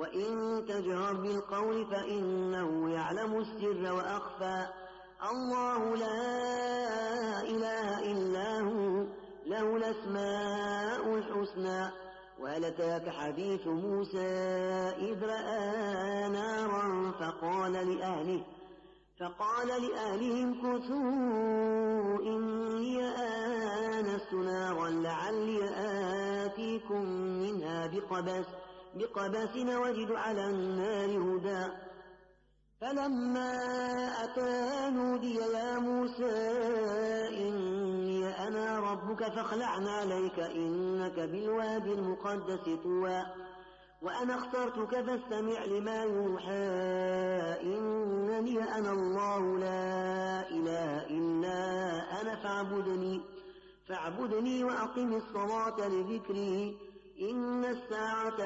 وإن تجهر بالقول فإنه يعلم السر وأخفى. الله لا إله إلا هو له الأسماء الحسنى. وهل أتاك حديث موسى إذ رأى نارا فقال لأهله فقال لأهلهم كثوا إني آنست نارا لعلي آتيكم منها بقبس. بقبس وجد على النار هدى. فلما أتى نودي يا موسى إني أنا ربك فاخلعن عليك إنك بالوادي المقدس طوى. وأنا اخترتك فاستمع لما يوحى إنني أنا الله لا إله إلا أنا فاعبدني. فاعبدني وأقم الصلاة لذكري. إن الساعة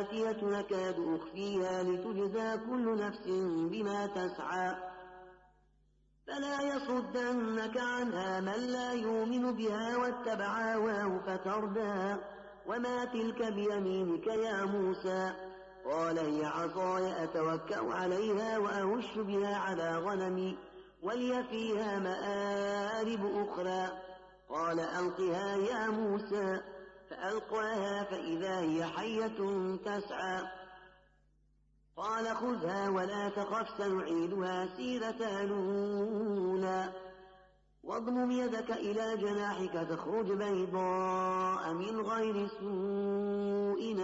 آتية نكاد أخفيها لتجزى كل نفس بما تسعى فلا يصدنك عنها من لا يؤمن بها واتبع هواه فتردى وما تلك بيمينك يا موسى قال هي عصاي أتوكأ عليها وأهش بها على غنمي ولي فيها مآرب أخرى قال ألقها يا موسى فألقاها فإذا هي حية تسعى. قال خذها ولا تخف سنعيدها سيرتها الأولى. واضمم يدك إلى جناحك تخرج بيضاء من غير سوء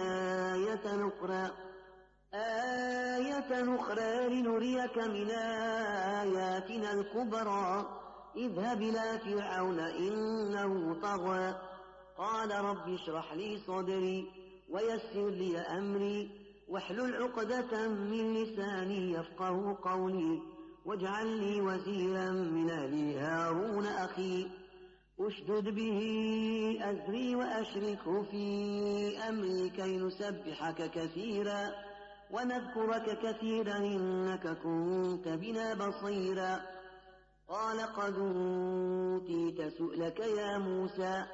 آية أخرى. آية أخرى لنريك من آياتنا الكبرى. اذهب إلى فرعون إنه طغى. قال رب اشرح لي صدري ويسر لي أمري واحلل عقدة من لساني يفقه قولي واجعل لي وزيرا من أهلي هارون أخي أشدد به أزري وأشركه في أمري كي نسبحك كثيرا ونذكرك كثيرا إنك كنت بنا بصيرا قال قد أوتيت سؤلك يا موسى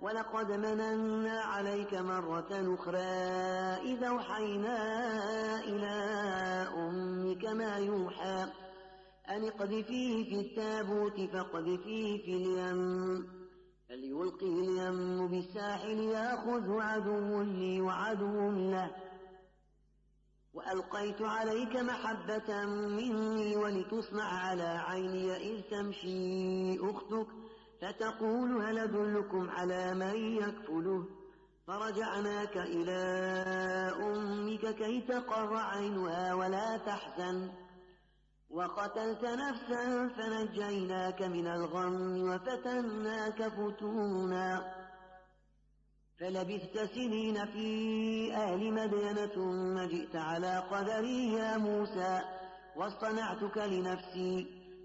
ولقد مننا عليك مرة أخرى إذا أوحينا إلى أمك ما يوحى أن اقذفيه في التابوت فاقذفيه في اليم فليلقه اليم بالساحل ياخذه عدو لي وعدو له وألقيت عليك محبة مني ولتصنع على عيني إذ تمشي أختك فتقول هل أدلكم على من يكفله فرجعناك إلى أمك كي تقر عينها ولا تحزن. وقتلت نفسا فنجيناك من الغم وفتناك فتونا. فلبثت سنين في أهل مدينة ثم جئت على قدري يا موسى واصطنعتك لنفسي.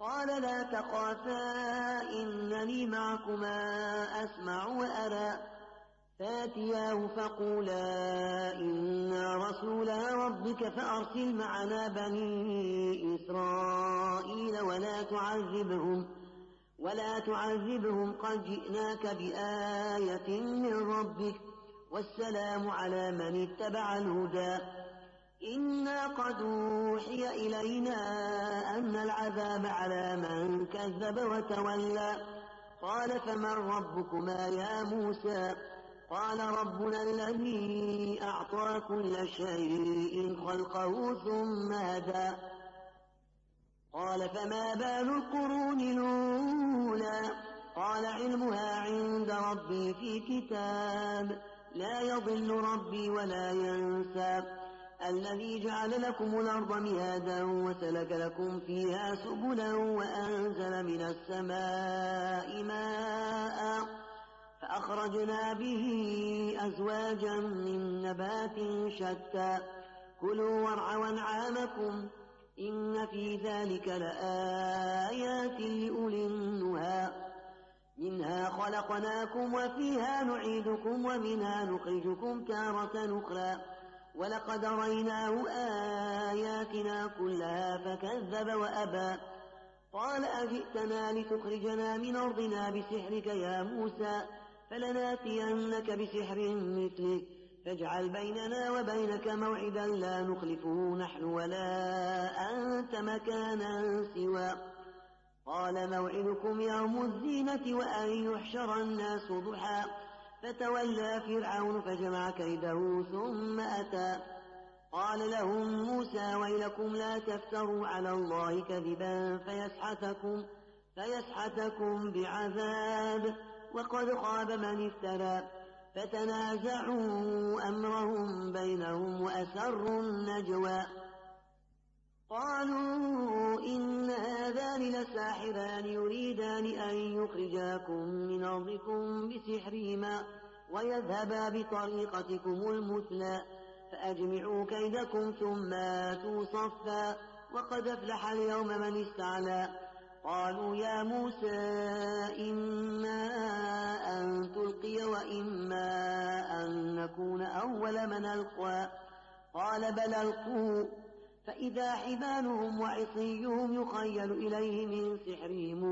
قال لا تخافا إنني معكما أسمع وأرى. فاتياه فقولا إنا رسولا ربك فأرسل معنا بني إسرائيل ولا تعذبهم ولا تعذبهم قد جئناك بآية من ربك. والسلام على من اتبع الهدى. إنا قد أوحي إلينا أن العذاب على من كذب وتولى قال فمن ربكما يا موسى قال ربنا الذي أعطى كل شيء خلقه ثم هدى قال فما بال القرون الأولى قال علمها عند ربي في كتاب لا يضل ربي ولا ينسى الذي جعل لكم الأرض مهادا وسلك لكم فيها سبلا وأنزل من السماء ماء فأخرجنا به أزواجا من نبات شتى. كلوا وارعوا أنعامكم إن في ذلك لآيات لأولي النهى. منها خلقناكم وفيها نعيدكم ومنها نخرجكم تارة أخرى. ولقد ريناه آياتنا كلها فكذب وأبى. قال أجئتنا لتخرجنا من أرضنا بسحرك يا موسى فلناتينك بسحر مثله فاجعل بيننا وبينك موعدا لا نخلفه نحن ولا أنت مكانا سوى. قال موعدكم يوم الزينة وأن يحشر الناس ضحى. فتولى فرعون فجمع كيده ثم أتى. قال لهم موسى ويلكم لا تفتروا على الله كذبا فيسحتكم فيسحتكم بعذاب. وقد خاب من افترى. فتنازعوا أمرهم بينهم وأسروا النجوى. قالوا إن هذان لساحران يريدان أن يخرجاكم من أرضكم بسحرهما ويذهبا بطريقتكم المثلى فأجمعوا كيدكم ثم آتوا صفا وقد أفلح اليوم من استعلى. قالوا يا موسى إما أن تلقي وإما أن نكون أول من ألقى. قال بل ألقوا فإذا حبالهم وعصيهم يخيل إليه من سحرهم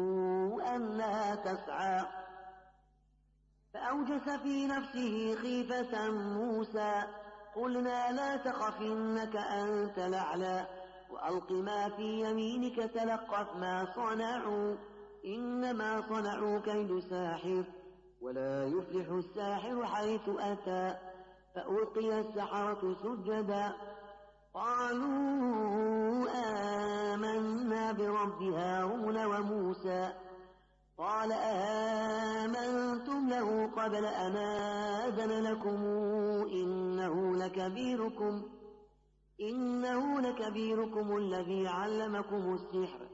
أنها تسعى. فأوجس في نفسه خيفة موسى. قلنا لا تخف إنك أنت الأعلى. وألق ما في يمينك تلقف ما صنعوا. إنما صنعوا كيد ساحر. ولا يفلح الساحر حيث أتى. فألقي السحرة سجدا. قالوا آمنا برب هارون وموسى. قال آمنتم له قبل أن آذن لكم إنه لكبيركم إنه لكبيركم الذي علمكم السحر.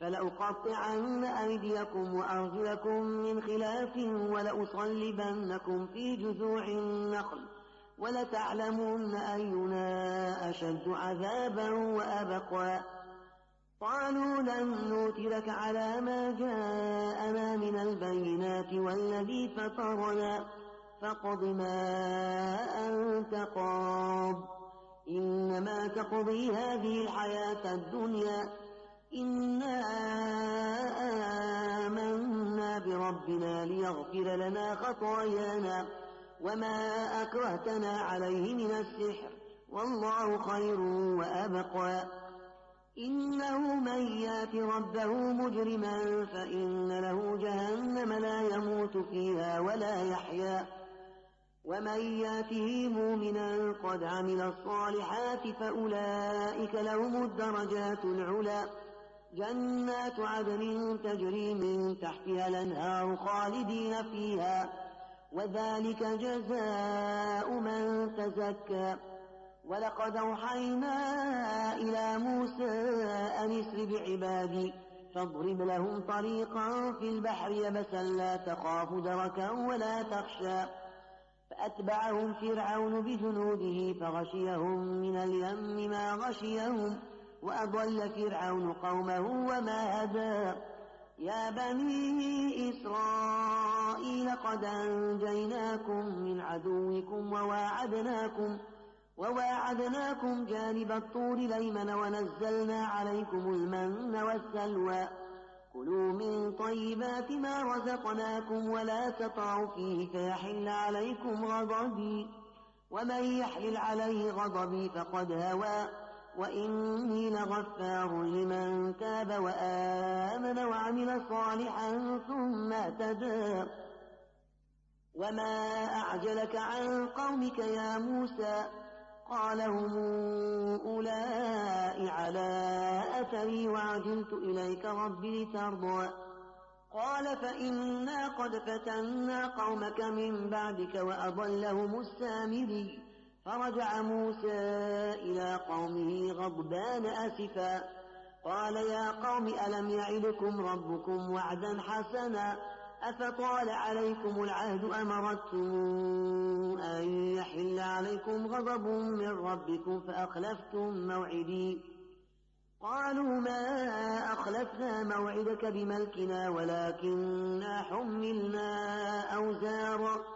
فلأقطعن أيديكم وأرجلكم من خلاف ولأصلبنكم في جذوع النخل. ولتعلمن أينا أشد عذابا وأبقى. قالوا لن نوترك على ما جاءنا من البينات والذي فطرنا. فاقض ما أنت قاض. إنما تقضي هذه الحياة الدنيا. إنا آمنا بربنا ليغفر لنا خطايانا. وما أكرهتنا عليه من السحر والله خير وأبقى إنه من يات ربه مجرما فإن له جهنم لا يموت فيها ولا يحيا ومن ياته مؤمنا قد عمل الصالحات فأولئك لهم الدرجات العلى جنات عدن تجري من تحتها الأنهار خالدين فيها وذلك جزاء من تزكى. ولقد أوحينا إلى موسى أن اسر بعبادي فاضرب لهم طريقا في البحر يبسا لا تخاف دركا ولا تخشى. فأتبعهم فرعون بجنوده فغشيهم من اليم ما غشيهم وأضل فرعون قومه وما هدى. يا بني إسرائيل قد أنجيناكم من عدوكم وواعدناكم وواعدناكم جانب الطور ليمن ونزلنا عليكم المن والسلوى. كلوا من طيبات ما رزقناكم ولا تطعوا فيه فيحل عليكم غضبي. ومن يحلل عليه غضبي فقد هوى. وإني لغفار لمن تاب وآمن وعمل صالحا ثم اهتدى وما أعجلك عن قومك يا موسى؟ قال هم أولئك على أثري وعجلت إليك رب لترضى. قال فإنا قد فتنا قومك من بعدك وأضلهم السامري. فرجع موسى إلى قومه غضبان أسفا. قال يا قوم ألم يعدكم ربكم وعدا حسنا؟ أفطال عليكم العهد أمرتم أن يحل عليكم غضب من ربكم فأخلفتم موعدي؟ قالوا ما أخلفنا موعدك بملكنا ولكننا حملنا أوزارا.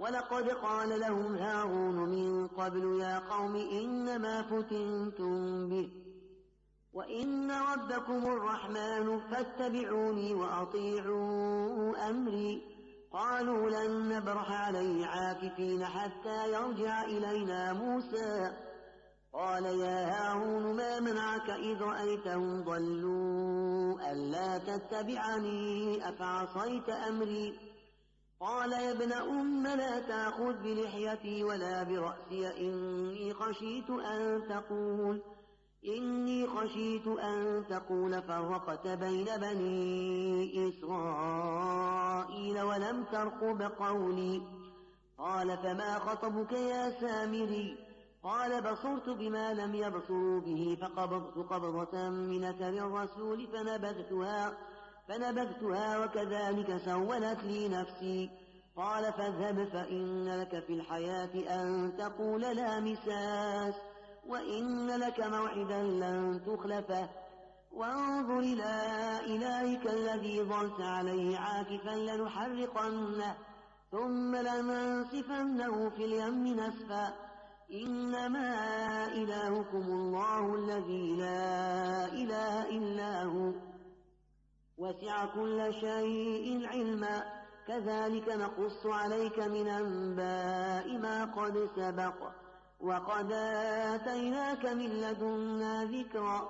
ولقد قال لهم هارون من قبل يا قوم إنما فتنتم به وإن ربكم الرحمن فاتبعوني وأطيعوا أمري. قالوا لن نبرح عليه عاكفين حتى يرجع إلينا موسى. قال يا هارون ما منعك إذ رأيتهم ضلوا ألا تتبعني؟ أفعصيت أمري؟ قال يا ابن أم لا تأخذ بلحيتي ولا برأسي إني خشيت أن تقول إني خشيت أن تقول فرقت بين بني إسرائيل ولم ترقب قولي قال فما خطبك يا سامري قال بصرت بما لم يبصروا به فقبضت قبضة من أثر الرسول فنبذتها فنبذتها وكذلك سولت لي نفسي. قال فاذهب فإن لك في الحياة أن تقول لا مساس وإن لك موعدا لن تخلفه. وانظر إلى إلهك الذي ظلت عليه عاكفا لنحرقنه ثم لننسفنه في اليم نسفا. إنما إلهكم الله الذي لا إله إلا هو. وسع كل شيء علما. كذلك نقص عليك من أنباء ما قد سبق. وقد آتيناك من لدنا ذكرا.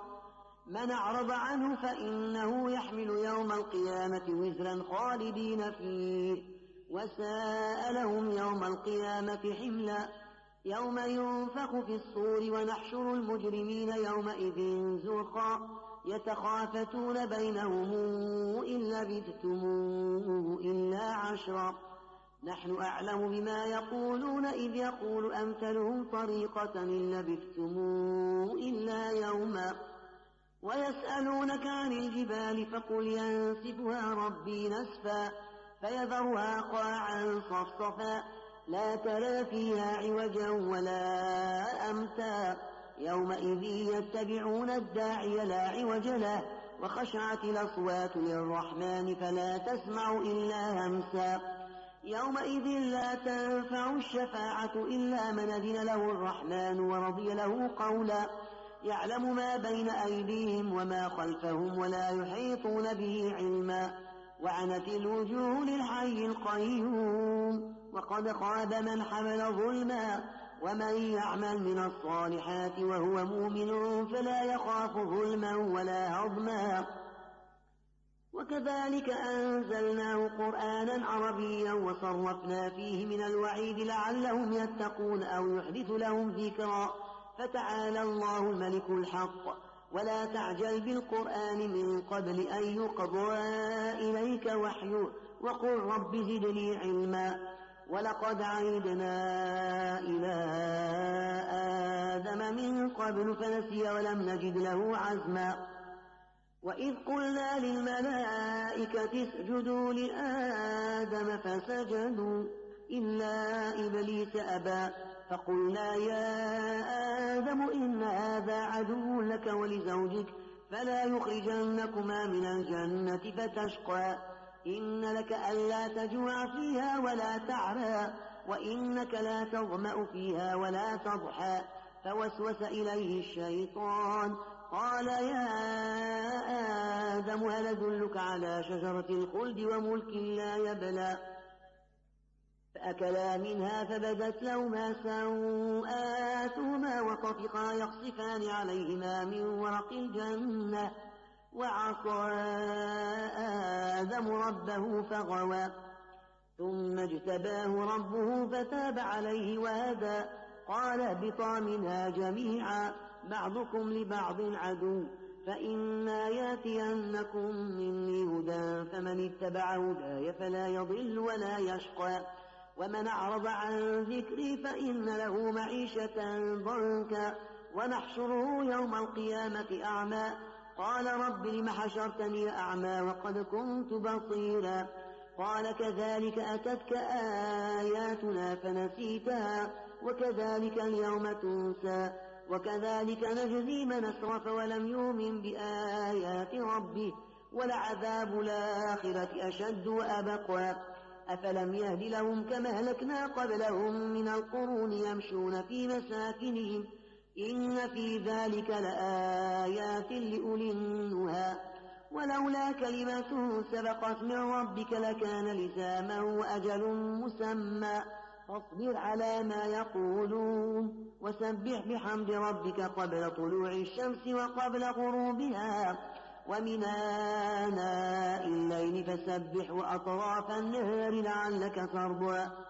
من أعرض عنه فإنه يحمل يوم القيامة وزرا خالدين فيه. وساء لهم يوم القيامة حملا. يوم ينفخ في الصور ونحشر المجرمين يومئذ زرقا. يتخافتون بينهم إن لبثتم إلا عشرا. نحن أعلم بما يقولون إذ يقول أمثلهم طريقة إن لبثتم إلا يوما. ويسألونك عن الجبال فقل ينسفها ربي نسفا فيذرها قاعا صفصفا. لا ترى فيها عوجا ولا أمتا. يومئذ يتبعون الداعي لا عوج له وخشعت الأصوات للرحمن فلا تسمع إلا همسا. يومئذ لا تنفع الشفاعة إلا من أذن له الرحمن ورضي له قولا. يعلم ما بين أيديهم وما خلفهم ولا يحيطون به علما. وعنت الوجوه للحي القيوم وقد خاب من حمل ظلما. ومن يعمل من الصالحات وهو مؤمن فلا يخاف ظلما ولا هضما وكذلك أنزلناه قرآنا عربيا وصرفنا فيه من الوعيد لعلهم يتقون أو يحدث لهم ذكرا. فتعالى الله الملك الحق. ولا تعجل بالقرآن من قبل أن يقضى إليك وحيه. وقل رب زدني علما. ولقد عيدنا إلى آدم من قبل فنسي ولم نجد له عزما وإذ قلنا للملائكة اسجدوا لآدم فسجدوا إلا إبليس أبى فقلنا يا آدم إن هذا عدو لك ولزوجك فلا يخرجنكما من الجنة فتشقى إن لك ألا تجوع فيها ولا تعرى وإنك لا تظمأ فيها ولا تضحى. فوسوس إليه الشيطان قال يا آدم هل أدلك على شجرة الخلد وملك لا يبلى؟ فأكلا منها فبدت لهما سوآتهما وطفقا يقصفان عليهما من ورق الجنة. وعصى آدم ربه فغوى ثم اجتباه ربه فتاب عليه وهدى. قال اهبطا منها جميعا بعضكم لبعض عدو فإما ياتينكم مني هدى فمن اتبع هداي فلا يضل ولا يشقى. ومن أعرض عن ذكري فإن له معيشة ضنكا ونحشره يوم القيامة أعمى. قال رب لم حشرتني أعمى وقد كنت بصيرا قال كذلك أتتك آياتنا فنسيتها وكذلك اليوم تنسى وكذلك نجزي من أسرف ولم يؤمن بآيات ربه ولعذاب الآخرة أشد وأبقى أفلم يهد لهم كما أهلكنا قبلهم من القرون يمشون في مساكنهم إن في ذلك لآيات لأولي النهى. ولولا كلمة سبقت من ربك لكان لزاما وأجل مسمى. فاصبر على ما يقولون وسبح بحمد ربك قبل طلوع الشمس وقبل غروبها. ومن آناء الليل فسبح وأطراف النهار لعلك ترضى.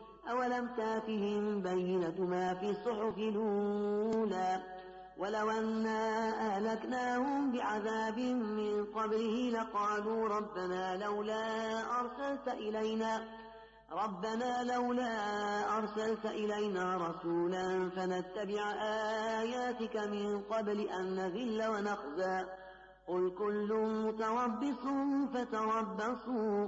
أولم تأتهم بينة ما في الصحف الأولى؟ ولو أنا أهلكناهم بعذاب من قبله لقالوا ربنا لولا أرسلت إلينا ربنا لولا أرسلت إلينا رسولا فنتبع آياتك من قبل أن نذل ونخزى. قل كل متربص فتربصوا.